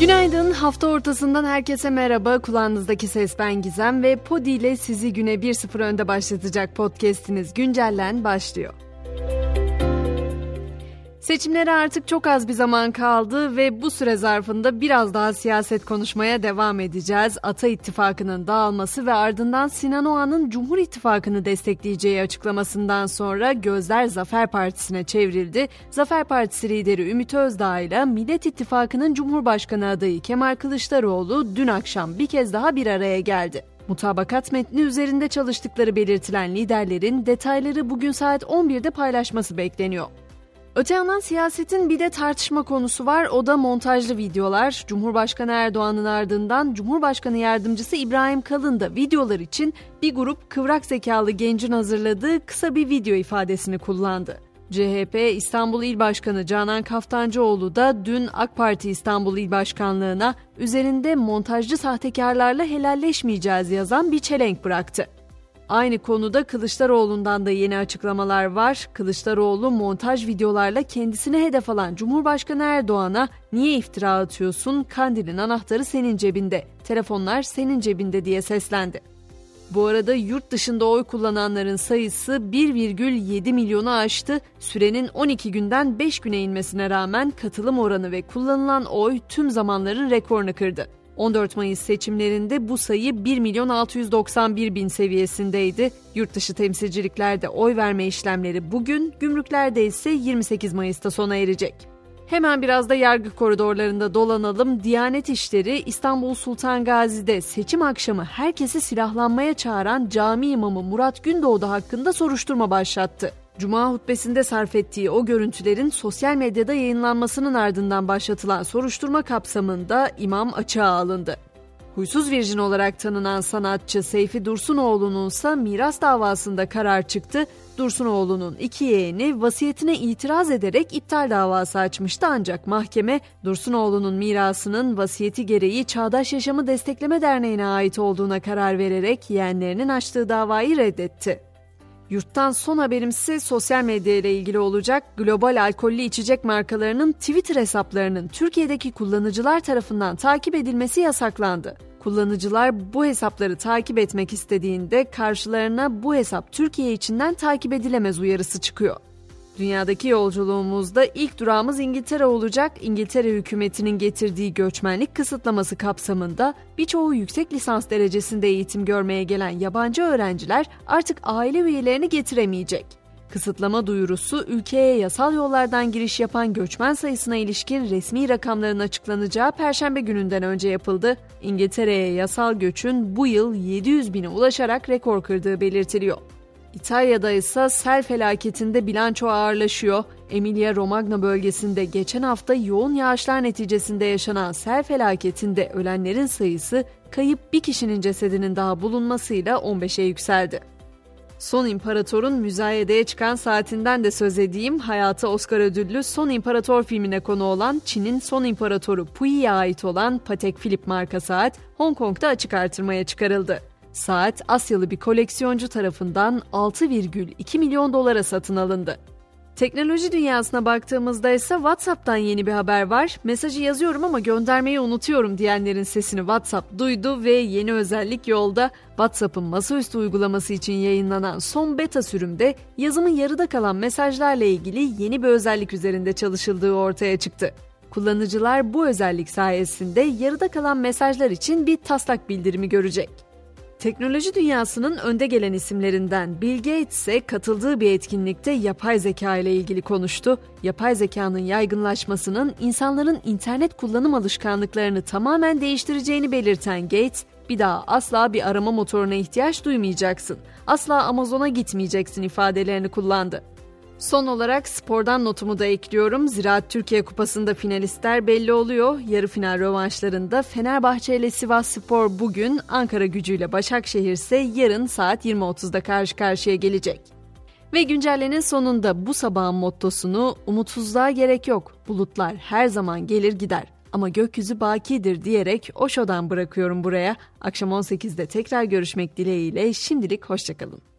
Günaydın, hafta ortasından herkese merhaba. Kulağınızdaki ses ben Gizem ve Podi ile sizi güne 1-0 önde başlatacak podcastiniz Güncellen başlıyor. Seçimlere artık çok az bir zaman kaldı ve bu süre zarfında biraz daha siyaset konuşmaya devam edeceğiz. Ata İttifakı'nın dağılması ve ardından Sinan Oğan'ın Cumhur İttifakı'nı destekleyeceği açıklamasından sonra gözler Zafer Partisi'ne çevrildi. Zafer Partisi lideri Ümit Özdağ ile Millet İttifakı'nın Cumhurbaşkanı adayı Kemal Kılıçdaroğlu dün akşam bir kez daha bir araya geldi. Mutabakat metni üzerinde çalıştıkları belirtilen liderlerin detayları bugün saat 11'de paylaşması bekleniyor. Öte yandan siyasetin bir de tartışma konusu var. O da montajlı videolar. Cumhurbaşkanı Erdoğan'ın ardından Cumhurbaşkanı Yardımcısı İbrahim Kalın da videolar için bir grup kıvrak zekalı gencin hazırladığı kısa bir video ifadesini kullandı. CHP İstanbul İl Başkanı Canan Kaftancıoğlu da dün AK Parti İstanbul İl Başkanlığı'na üzerinde montajcı sahtekarlarla helalleşmeyeceğiz yazan bir çelenk bıraktı. Aynı konuda Kılıçdaroğlu'ndan da yeni açıklamalar var. Kılıçdaroğlu montaj videolarla kendisine hedef alan Cumhurbaşkanı Erdoğan'a niye iftira atıyorsun? Kandilin anahtarı senin cebinde, telefonlar senin cebinde diye seslendi. Bu arada yurt dışında oy kullananların sayısı 1,7 milyonu aştı. Sürenin 12 günden 5 güne inmesine rağmen katılım oranı ve kullanılan oy tüm zamanların rekorunu kırdı. 14 Mayıs seçimlerinde bu sayı 1 milyon 691 bin seviyesindeydi. Yurtdışı temsilciliklerde oy verme işlemleri bugün, gümrüklerde ise 28 Mayıs'ta sona erecek. Hemen biraz da yargı koridorlarında dolanalım. Diyanet İşleri İstanbul Sultan Gazi'de seçim akşamı herkesi silahlanmaya çağıran cami imamı Murat Gündoğdu hakkında soruşturma başlattı. Cuma hutbesinde sarf ettiği o görüntülerin sosyal medyada yayınlanmasının ardından başlatılan soruşturma kapsamında imam açığa alındı. Huysuz virjin olarak tanınan sanatçı Seyfi Dursunoğlu'nun ise miras davasında karar çıktı. Dursunoğlu'nun iki yeğeni vasiyetine itiraz ederek iptal davası açmıştı ancak mahkeme Dursunoğlu'nun mirasının vasiyeti gereği Çağdaş Yaşamı Destekleme Derneği'ne ait olduğuna karar vererek yeğenlerinin açtığı davayı reddetti. Yurttan son haberimsi sosyal medya ile ilgili olacak. Global alkollü içecek markalarının Twitter hesaplarının Türkiye'deki kullanıcılar tarafından takip edilmesi yasaklandı. Kullanıcılar bu hesapları takip etmek istediğinde karşılarına bu hesap Türkiye içinden takip edilemez uyarısı çıkıyor. Dünyadaki yolculuğumuzda ilk durağımız İngiltere olacak. İngiltere hükümetinin getirdiği göçmenlik kısıtlaması kapsamında birçoğu yüksek lisans derecesinde eğitim görmeye gelen yabancı öğrenciler artık aile üyelerini getiremeyecek. Kısıtlama duyurusu ülkeye yasal yollardan giriş yapan göçmen sayısına ilişkin resmi rakamların açıklanacağı perşembe gününden önce yapıldı. İngiltere'ye yasal göçün bu yıl 700 bine ulaşarak rekor kırdığı belirtiliyor. İtalya'da ise sel felaketinde bilanço ağırlaşıyor. Emilia Romagna bölgesinde geçen hafta yoğun yağışlar neticesinde yaşanan sel felaketinde ölenlerin sayısı kayıp bir kişinin cesedinin daha bulunmasıyla 15'e yükseldi. Son İmparator'un müzayedeye çıkan saatinden de söz edeyim. Hayatı Oscar ödüllü Son İmparator filmine konu olan Çin'in Son İmparatoru Puyi'ye ait olan Patek Philippe marka saat Hong Kong'da açık artırmaya çıkarıldı. Saat Asyalı bir koleksiyoncu tarafından 6,2 milyon dolara satın alındı. Teknoloji dünyasına baktığımızda ise WhatsApp'tan yeni bir haber var. Mesajı yazıyorum ama göndermeyi unutuyorum diyenlerin sesini WhatsApp duydu ve yeni özellik yolda. WhatsApp'ın masaüstü uygulaması için yayınlanan son beta sürümde yazımın yarıda kalan mesajlarla ilgili yeni bir özellik üzerinde çalışıldığı ortaya çıktı. Kullanıcılar bu özellik sayesinde yarıda kalan mesajlar için bir taslak bildirimi görecek. Teknoloji dünyasının önde gelen isimlerinden Bill Gates ise katıldığı bir etkinlikte yapay zeka ile ilgili konuştu. Yapay zekanın yaygınlaşmasının insanların internet kullanım alışkanlıklarını tamamen değiştireceğini belirten Gates, bir daha asla bir arama motoruna ihtiyaç duymayacaksın. Asla Amazon'a gitmeyeceksin ifadelerini kullandı. Son olarak spordan notumu da ekliyorum. Ziraat Türkiye Kupası'nda finalistler belli oluyor. Yarı final rövanşlarında Fenerbahçe ile Sivas Spor bugün, Ankara gücüyle Başakşehir ise yarın saat 20.30'da karşı karşıya gelecek. Ve güncellenin sonunda bu sabahın mottosunu umutsuzluğa gerek yok. Bulutlar her zaman gelir gider ama gökyüzü bakidir diyerek o şodan bırakıyorum buraya. Akşam 18'de tekrar görüşmek dileğiyle şimdilik hoşçakalın.